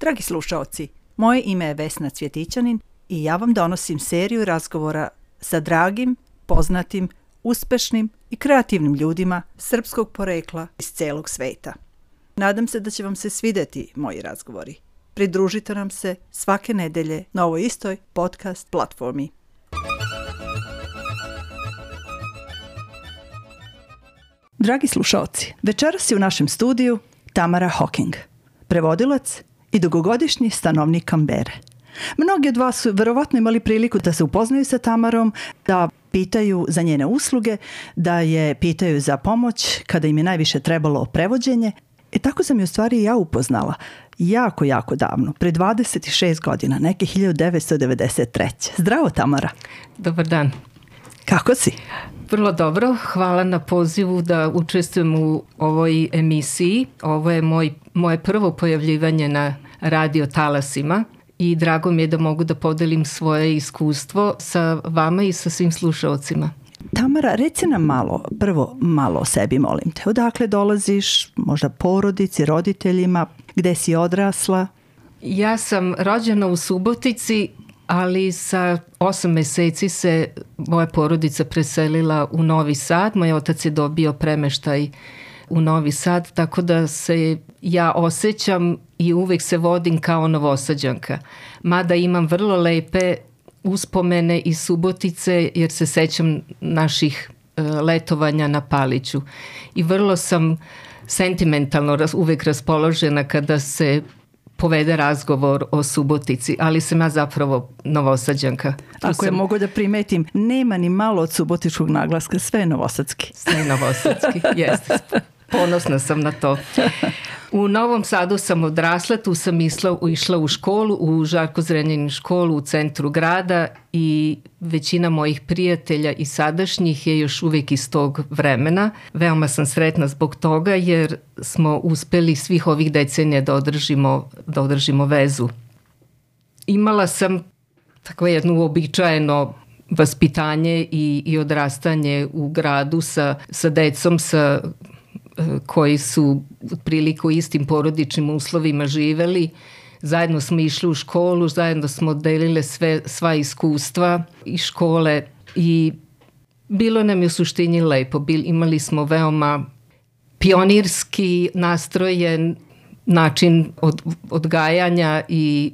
Dragi slušaoci, moje ime je Vesna Cvjetićanin i ja vam donosim seriju razgovora sa dragim, poznatim, uspešnim i kreativnim ljudima srpskog porekla iz celog sveta. Nadam se da će vam se svideti moji razgovori. Pridružite nam se svake nedelje na ovoj istoj podcast platformi. Dragi slušalci, večeras je u našem studiju Tamara Hawking, prevodilac i dugogodišnji stanovnik Kambere. Mnogi od vas su verovatno imali priliku da se upoznaju sa Tamarom, da pitaju za njene usluge, da je pitaju za pomoć kada im je najviše trebalo prevođenje. E tako sam je u stvari ja upoznala, jako, jako davno, pre 26 godina, neke 1993. Zdravo Tamara. Dobar dan. Kako si? Vrlo dobro, hvala na pozivu da učestvujem u ovoj emisiji. Ovo je moj, moje prvo pojavljivanje na radio talasima i drago mi je da mogu da podelim svoje iskustvo sa vama i sa svim slušalcima. Tamara, reci nam malo, prvo malo o sebi, molim te. Odakle dolaziš, možda porodici, roditeljima, gde si odrasla? Ja sam rođena u Subotici ali sa osam meseci se moja porodica preselila u Novi Sad. Moj otac je dobio premeštaj u Novi Sad, tako da se ja osjećam i uvek se vodim kao novosađanka. Mada imam vrlo lepe uspomene iz Subotice, jer se sećam naših e, letovanja na Paliću. I vrlo sam sentimentalno uvek raspoložena kada se povede razgovor o Subotici, ali sam ja zapravo novosađanka. Tu Ako sam... je mogu da primetim, nema ni malo od subotičkog naglaska, sve je novosadski. Sve je novosadski, jeste. Ponosna sam na to. U Novom Sadu sam odrasla, tu sam isla, išla u školu, u Žarko Zrenjanin školu u centru grada i većina mojih prijatelja i sadašnjih je još uvek iz tog vremena. Veoma sam sretna zbog toga jer smo uspeli svih ovih decenija da održimo, da održimo vezu. Imala sam tako jedno uobičajeno vaspitanje i, i odrastanje u gradu sa, sa decom, sa koji su otprilike u istim porodičnim uslovima živeli. Zajedno smo išli u školu, zajedno smo delile sve, sva iskustva i škole i bilo nam je u suštini lepo. Bil, imali smo veoma pionirski nastrojen način od, odgajanja i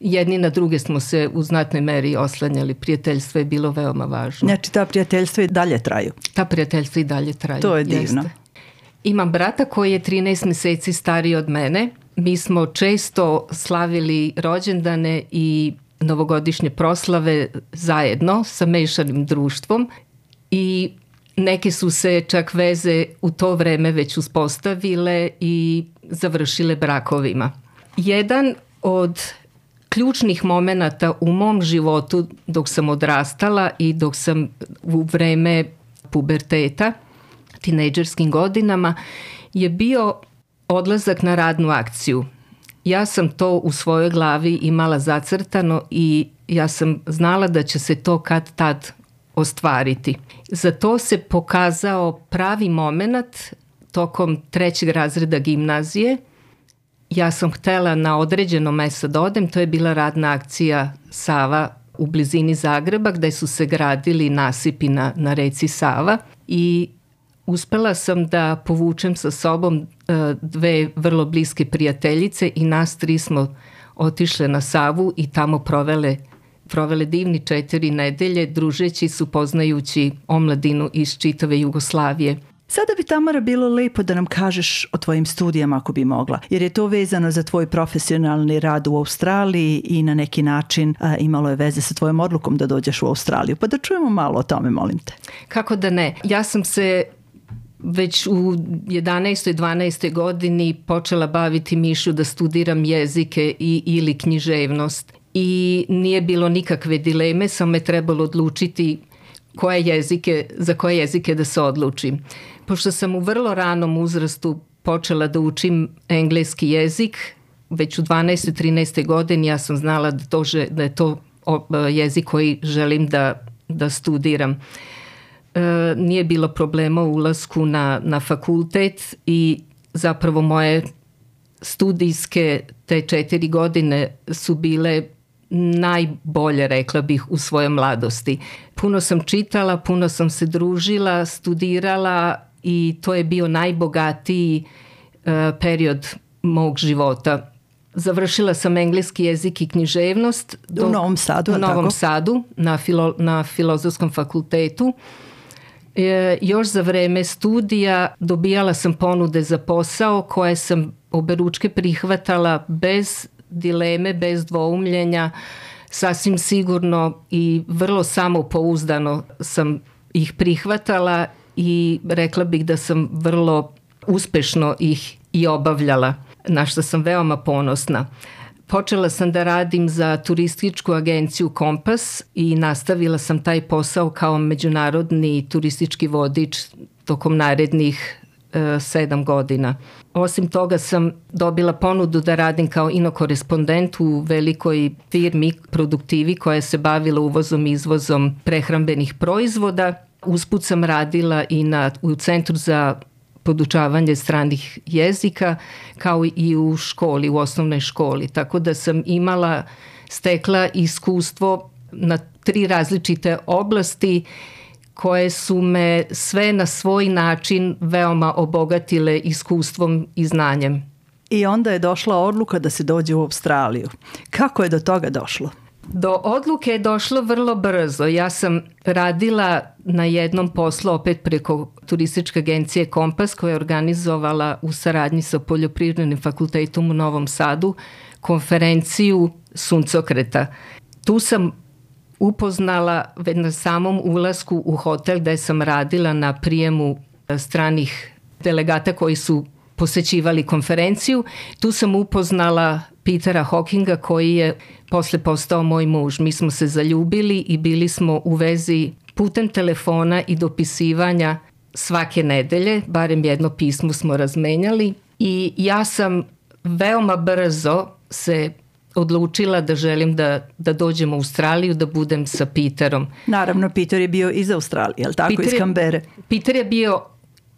jedni na druge smo se u znatnoj meri oslanjali. Prijateljstvo je bilo veoma važno. Znači ta prijateljstva i dalje traju? Ta prijateljstva i dalje traju. To je divno. Jeste. Imam brata koji je 13 meseci stariji od mene. Mi smo često slavili rođendane i novogodišnje proslave zajedno sa mešanim društvom i neke su se čak veze u to vreme već uspostavile i završile brakovima. Jedan od ključnih momenata u mom životu dok sam odrastala i dok sam u vreme puberteta – tinejdžerskim godinama je bio odlazak na radnu akciju. Ja sam to u svojoj glavi imala zacrtano i ja sam znala da će se to kad tad ostvariti. Za to se pokazao pravi moment tokom trećeg razreda gimnazije. Ja sam htela na određeno mesto da odem, to je bila radna akcija Sava u blizini Zagreba gde su se gradili nasipi na, na reci Sava i uspela sam da povučem sa sobom e, dve vrlo bliske prijateljice i nas tri smo otišle na Savu i tamo provele provele divni četiri nedelje družeći su poznajući omladinu iz čitave Jugoslavije. Sada bi Tamara bilo lepo da nam kažeš o tvojim studijama ako bi mogla, jer je to vezano za tvoj profesionalni rad u Australiji i na neki način a, imalo je veze sa tvojom odlukom da dođeš u Australiju. Pa da čujemo malo o tome, molim te. Kako da ne. Ja sam se već u 11. 12. godini počela baviti mišu da studiram jezike i, ili književnost. I nije bilo nikakve dileme, samo me trebalo odlučiti koje jezike, za koje jezike da se odlučim. Pošto sam u vrlo ranom uzrastu počela da učim engleski jezik, već u 12. 13. godini ja sam znala da, to, da je to jezik koji želim da, da studiram. Uh, E, nije bilo problema u ulasku na, na fakultet i zapravo moje studijske te četiri godine su bile najbolje, rekla bih, u svojoj mladosti. Puno sam čitala, puno sam se družila, studirala i to je bio najbogatiji e, period mog života. Završila sam engleski jezik i književnost. Dok, u Novom Sadu, U Novom tako? Sadu, na, filo, na Filozofskom fakultetu e, još za vreme studija dobijala sam ponude za posao koje sam oberučke prihvatala bez dileme, bez dvoumljenja. Sasvim sigurno i vrlo samopouzdano sam ih prihvatala i rekla bih da sam vrlo uspešno ih i obavljala, na što sam veoma ponosna. Počela sam da radim za turističku agenciju Kompas i nastavila sam taj posao kao međunarodni turistički vodič tokom narednih e, sedam godina. Osim toga sam dobila ponudu da radim kao inokorespondent u velikoj firmi Produktivi koja se bavila uvozom i izvozom prehrambenih proizvoda. Usput sam radila i na, u Centru za podučavanje stranih jezika kao i u školi, u osnovnoj školi. Tako da sam imala, stekla iskustvo na tri različite oblasti koje su me sve na svoj način veoma obogatile iskustvom i znanjem. I onda je došla odluka da se dođe u Australiju. Kako je do toga došlo? Do odluke je došlo vrlo brzo. Ja sam radila na jednom poslu opet preko turističke agencije Kompas koja je organizovala u saradnji sa Poljoprivrednim fakultetom u Novom Sadu konferenciju suncokreta. Tu sam upoznala već na samom ulasku u hotel gde sam radila na prijemu e, stranih delegata koji su posećivali konferenciju. Tu sam upoznala Pitera Hawkinga koji je posle postao moj muž. Mi smo se zaljubili i bili smo u vezi putem telefona i dopisivanja svake nedelje, barem jedno pismo smo razmenjali i ja sam veoma brzo se odlučila da želim da, da dođem u Australiju, da budem sa Peterom. Naravno, Peter je bio iz Australije, ali tako, Peter iz Kambere. Peter je bio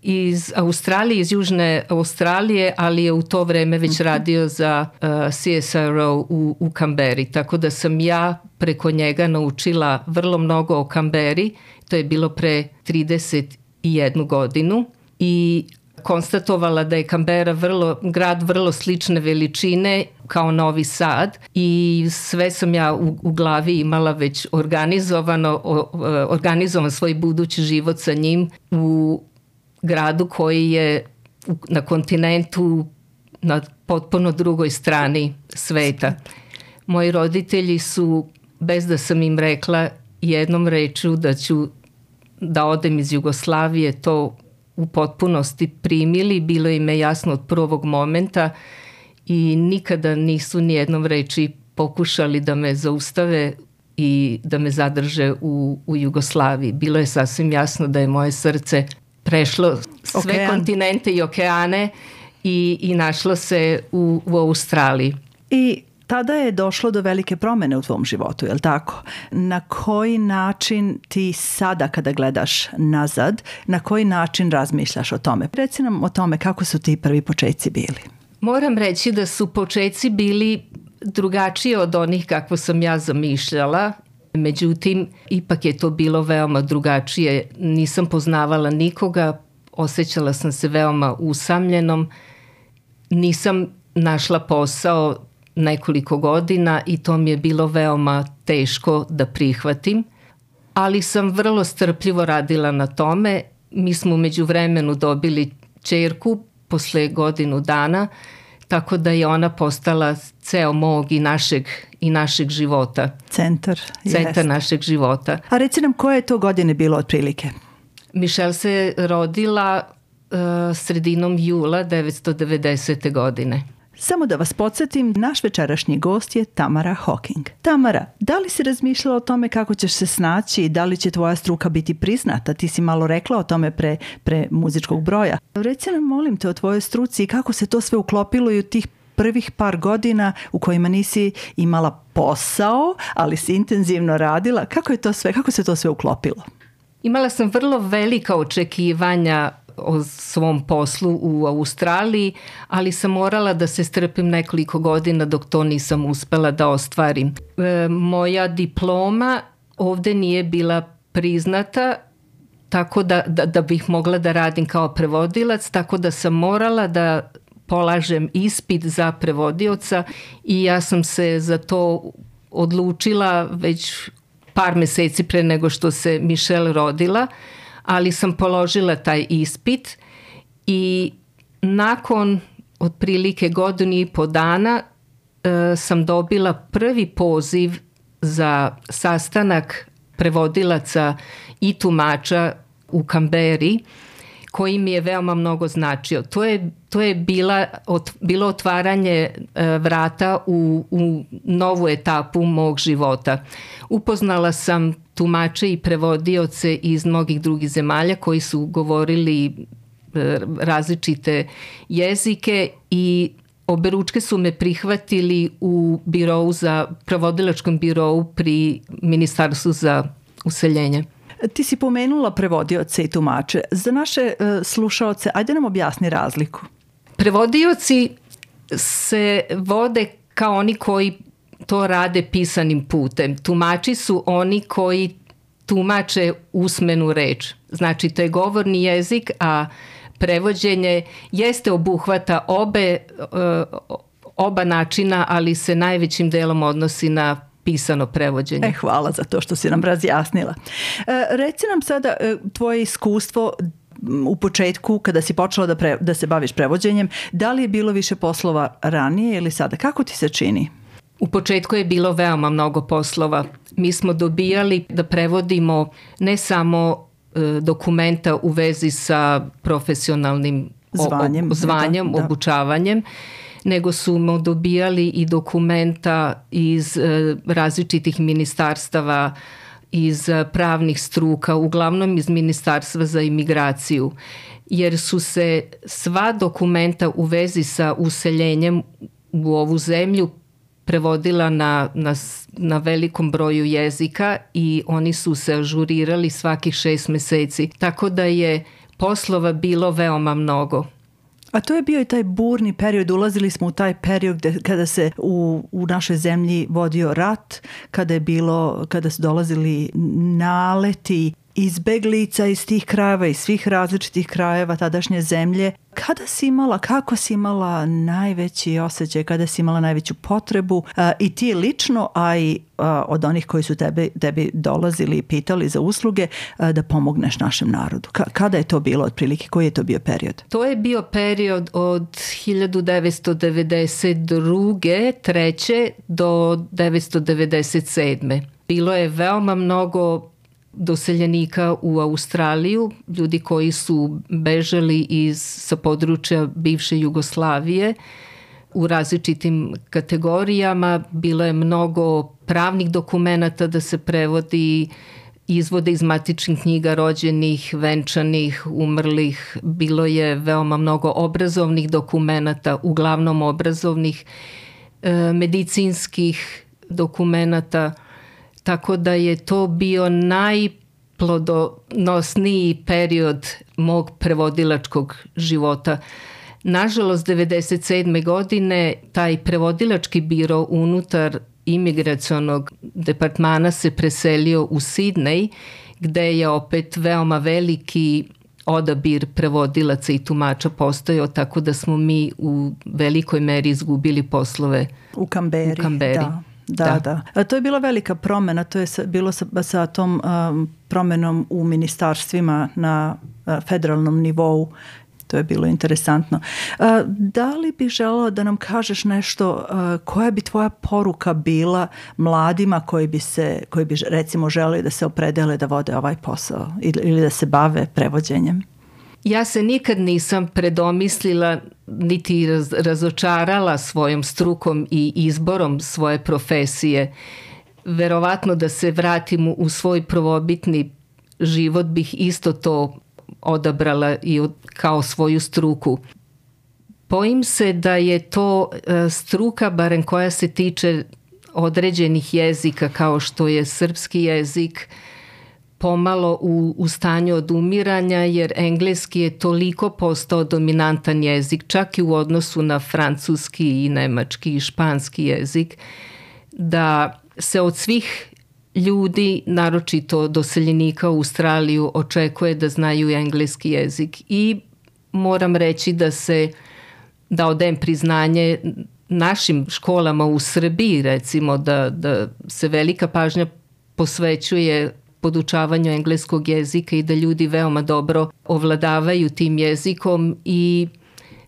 iz Australije, iz Južne Australije, ali je u to vreme već mhm. radio za uh, eh, CSIRO u, u Kamberi. Tako da sam ja preko njega naučila vrlo mnogo o Kamberi. To je bilo pre 31 godinu i konstatovala da je Kambera vrlo, grad vrlo slične veličine kao Novi Sad i sve sam ja u, u glavi imala već organizovano, o, organizovan svoj budući život sa njim u gradu koji je na kontinentu na potpuno drugoj strani sveta. Moji roditelji su, bez da sam im rekla jednom reču da ću da odem iz Jugoslavije, to u potpunosti primili, bilo im je jasno od prvog momenta i nikada nisu ni jednom reči pokušali da me zaustave i da me zadrže u, u Jugoslaviji. Bilo je sasvim jasno da je moje srce prešlo sve Okean. kontinente i okeane i, i našlo se u, u Australiji. I tada je došlo do velike promene u tvom životu, je li tako? Na koji način ti sada kada gledaš nazad, na koji način razmišljaš o tome? Reci nam o tome kako su ti prvi početci bili. Moram reći da su početci bili drugačije od onih kako sam ja zamišljala Međutim, ipak je to bilo veoma drugačije. Nisam poznavala nikoga, osjećala sam se veoma usamljenom. Nisam našla posao nekoliko godina i to mi je bilo veoma teško da prihvatim, ali sam vrlo strpljivo radila na tome. Mi smo među vremenu dobili čerku posle godinu dana tako da je ona postala ceo mog i našeg i našeg života. Centar. Centar jest. našeg života. A reci nam koje je to godine bilo otprilike? Mišel se rodila uh, sredinom jula 1990. godine. Samo da vas podsjetim, naš večerašnji gost je Tamara Hawking. Tamara, da li si razmišljala o tome kako ćeš se snaći i da li će tvoja struka biti priznata? Ti si malo rekla o tome pre, pre muzičkog broja. Reci nam, molim te, o tvojoj struci i kako se to sve uklopilo i u tih prvih par godina u kojima nisi imala posao, ali si intenzivno radila. Kako je to sve, kako se to sve uklopilo? Imala sam vrlo velika očekivanja o svom poslu u Australiji, ali sam morala da se strpim nekoliko godina dok to nisam uspela da ostvarim. E, moja diploma ovde nije bila priznata tako da, da, da bih mogla da radim kao prevodilac, tako da sam morala da polažem ispit za prevodioca i ja sam se za to odlučila već par meseci pre nego što se Michelle rodila. Uh, ali sam položila taj ispit i nakon otprilike godinu i po dana e, sam dobila prvi poziv za sastanak prevodilaca i tumača u Kamberi koji mi je veoma mnogo značio. To je to je bila, ot, bilo otvaranje e, vrata u, u novu etapu mog života. Upoznala sam tumače i prevodioce iz mnogih drugih zemalja koji su govorili e, različite jezike i oberučke su me prihvatili u birovu za, prevodilačkom birovu pri Ministarstvu za useljenje. Ti si pomenula prevodioce i tumače. Za naše e, slušaoce, ajde nam objasni razliku. Prevodioci se vode kao oni koji to rade pisanim putem. Tumači su oni koji tumače usmenu reč. Znači, to je govorni jezik, a prevođenje jeste obuhvata obe, e, oba načina, ali se najvećim delom odnosi na pisano prevođenje. E, hvala za to što si nam razjasnila. E, reci nam sada e, tvoje iskustvo u početku kada si počela da, pre, da se baviš prevođenjem, da li je bilo više poslova ranije ili sada? Kako ti se čini? U početku je bilo veoma mnogo poslova. Mi smo dobijali da prevodimo ne samo e, dokumenta u vezi sa profesionalnim zvanjem, o, zvanjem da, da. obučavanjem, nego smo dobijali i dokumenta iz e, različitih ministarstava iz eh, pravnih struka, uglavnom iz Ministarstva za imigraciju, jer su se sva dokumenta u vezi sa useljenjem u ovu zemlju prevodila na, na, na velikom broju jezika i oni su se ažurirali svakih šest meseci. Tako da je poslova bilo veoma mnogo. A to je bio i taj burni period, ulazili smo u taj period gde, kada se u, u našoj zemlji vodio rat, kada je bilo, kada su dolazili naleti izbeglica iz tih krajeva, iz svih različitih krajeva tadašnje zemlje. Kada si imala, kako si imala najveći osjećaj, kada si imala najveću potrebu a, i ti lično, a i a, od onih koji su tebe, tebi dolazili i pitali za usluge a, da pomogneš našem narodu? Ka, kada je to bilo otprilike? Koji je to bio period? To je bio period od 1992. treće do 1997. Bilo je veoma mnogo doseljenika u Australiju, ljudi koji su bežali iz, sa područja bivše Jugoslavije u različitim kategorijama. Bilo je mnogo pravnih dokumenta da se prevodi izvode iz matičnih knjiga rođenih, venčanih, umrlih. Bilo je veoma mnogo obrazovnih dokumenta, uglavnom obrazovnih, eh, medicinskih dokumenta Tako da je to bio najplodonosniji period mog prevodilačkog života. Nažalost, 97. godine taj prevodilački biro unutar imigracionog departmana se preselio u Sidnej, gde je opet veoma veliki odabir prevodilaca i tumača postojao, tako da smo mi u velikoj meri izgubili poslove u Kamberi. U Kamberi. Da da, da. da. To je bila velika promena, to je bilo sa, sa tom um, promenom u ministarstvima na uh, federalnom nivou. To je bilo interesantno. Uh, da li bi želao da nam kažeš nešto, uh, koja bi tvoja poruka bila mladima koji bi, se, koji bi recimo želeli da se opredele da vode ovaj posao ili, ili da se bave prevođenjem? Ja se nikad nisam predomislila niti raz, razočarala svojom strukom i izborom svoje profesije. Verovatno da se vratim u svoj prvobitni život bih isto to odabrala i od, kao svoju struku. Bojim se da je to e, struka, barem koja se tiče određenih jezika kao što je srpski jezik, uh, pomalo u, u stanju umiranja jer engleski je toliko postao dominantan jezik, čak i u odnosu na francuski i nemački i španski jezik, da se od svih ljudi, naročito doseljenika u Australiju, očekuje da znaju engleski jezik i moram reći da se da odem priznanje našim školama u Srbiji recimo da, da se velika pažnja posvećuje podučavanju engleskog jezika i da ljudi veoma dobro ovladavaju tim jezikom i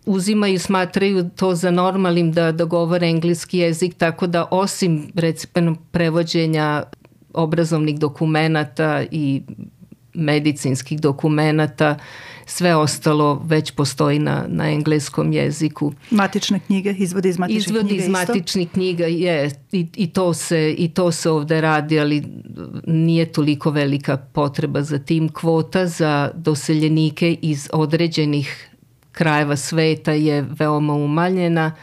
uzimaju, smatraju to za normalnim da, da govore engleski jezik, tako da osim recimo prevođenja obrazovnih dokumenata i medicinskih dokumenata sve ostalo već postoji na, na engleskom jeziku. Matične knjige, izvodi iz matičnih izvodi knjiga iz matičnih knjiga, je, i, i, to se, i to se ovde radi, ali nije toliko velika potreba za tim. Kvota za doseljenike iz određenih krajeva sveta je veoma umaljena,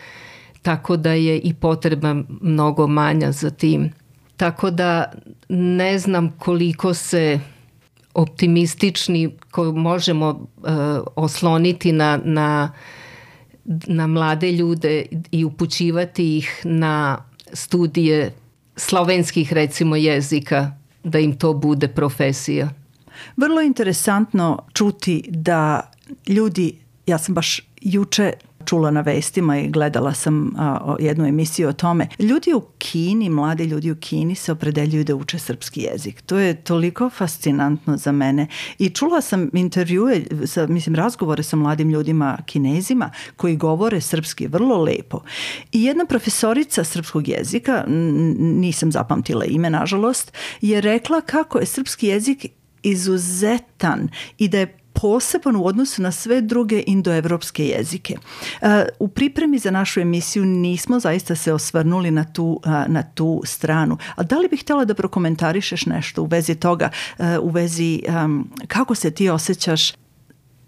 tako da je i potreba mnogo manja za tim. Tako da ne znam koliko se optimistični koju možemo e, osloniti na, na, na mlade ljude i upućivati ih na studije slovenskih recimo jezika da im to bude profesija. Vrlo interesantno čuti da ljudi, ja sam baš juče čula na vestima i gledala sam a, jednu emisiju o tome. Ljudi u Kini, mladi ljudi u Kini se opredeljuju da uče srpski jezik. To je toliko fascinantno za mene. I čula sam intervjue, sa, mislim razgovore sa mladim ljudima kinezima koji govore srpski vrlo lepo. I jedna profesorica srpskog jezika, nisam zapamtila ime nažalost, je rekla kako je srpski jezik izuzetan i da je poseban u odnosu na sve druge indoevropske jezike. E, u pripremi za našu emisiju nismo zaista se osvrnuli na tu, e, na tu stranu. A da li bih htjela da prokomentarišeš nešto u vezi toga, e, u vezi kako se ti osjećaš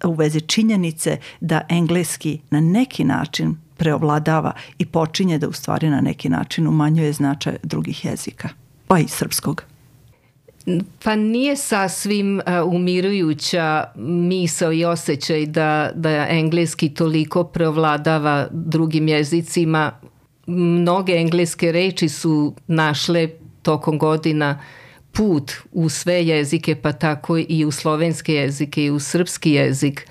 u vezi činjenice da engleski na neki način preovladava i počinje da u stvari na neki način umanjuje značaj drugih jezika, pa i srpskog. Pa nije sasvim e, umirujuća misao i osjećaj da, da engleski toliko prevladava drugim jezicima. Mnoge engleske reči su našle tokom godina put u sve jezike, pa tako i u slovenske jezike i u srpski jezik.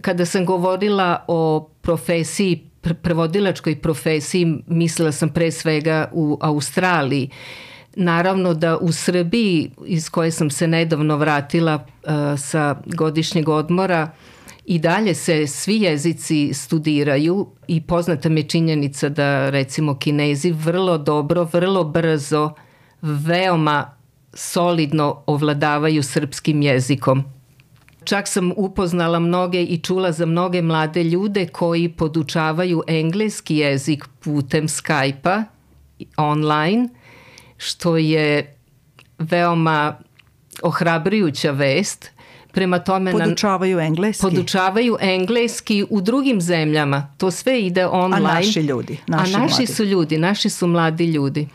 Kada sam govorila o profesiji, pr prevodilačkoj profesiji, mislila sam pre svega u Australiji. Uh, Naravno da u Srbiji iz koje sam se nedavno vratila uh, sa godišnjeg odmora i dalje se svi jezici studiraju i poznata mi je činjenica da recimo kinezi vrlo dobro, vrlo brzo, veoma solidno ovladavaju srpskim jezikom. Čak sam upoznala mnoge i čula za mnoge mlade ljude koji podučavaju engleski jezik putem Skype-a online – što je veoma ohrabrujuća vest. Prema tome podučavaju engleski. Podučavaju engleski u drugim zemljama. To sve ide online. A naši ljudi, naši A naši mladi. su ljudi, naši su mladi ljudi.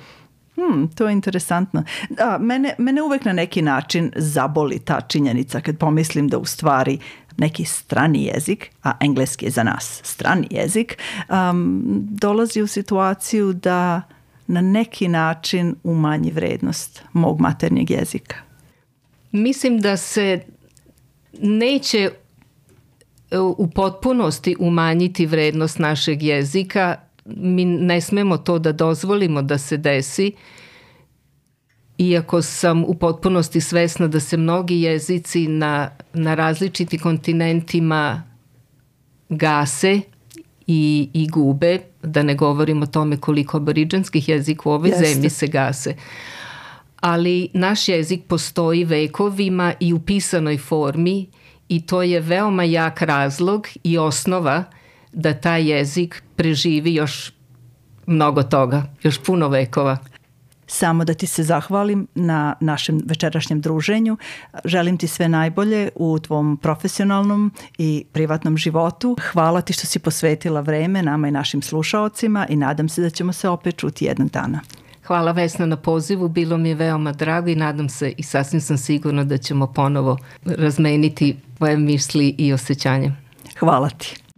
Hmm, to je interesantno. Da, mene, mene uvek na neki način zaboli ta činjenica kad pomislim da u stvari neki strani jezik, a engleski je za nas strani jezik, um, dolazi u situaciju da na neki način umanji vrednost mog maternjeg jezika? Mislim da se neće e, u potpunosti umanjiti vrednost našeg jezika. Mi ne smemo to da dozvolimo da se desi, iako sam u potpunosti svesna da se mnogi jezici na, na različiti kontinentima gase i, i gube, da ne govorim o tome koliko aboriđanskih jezika u ovoj Jeste. zemlji se gase. Ali naš jezik postoji vekovima i u pisanoj formi i to je veoma jak razlog i osnova da taj jezik preživi još mnogo toga, još puno vekova samo da ti se zahvalim na našem večerašnjem druženju. Želim ti sve najbolje u tvom profesionalnom i privatnom životu. Hvala ti što si posvetila vreme nama i našim slušaocima i nadam se da ćemo se opet čuti jednog dana. Hvala Vesna na pozivu, bilo mi je veoma drago i nadam se i sasvim sam sigurna da ćemo ponovo razmeniti tvoje misli i osjećanje. Hvala ti.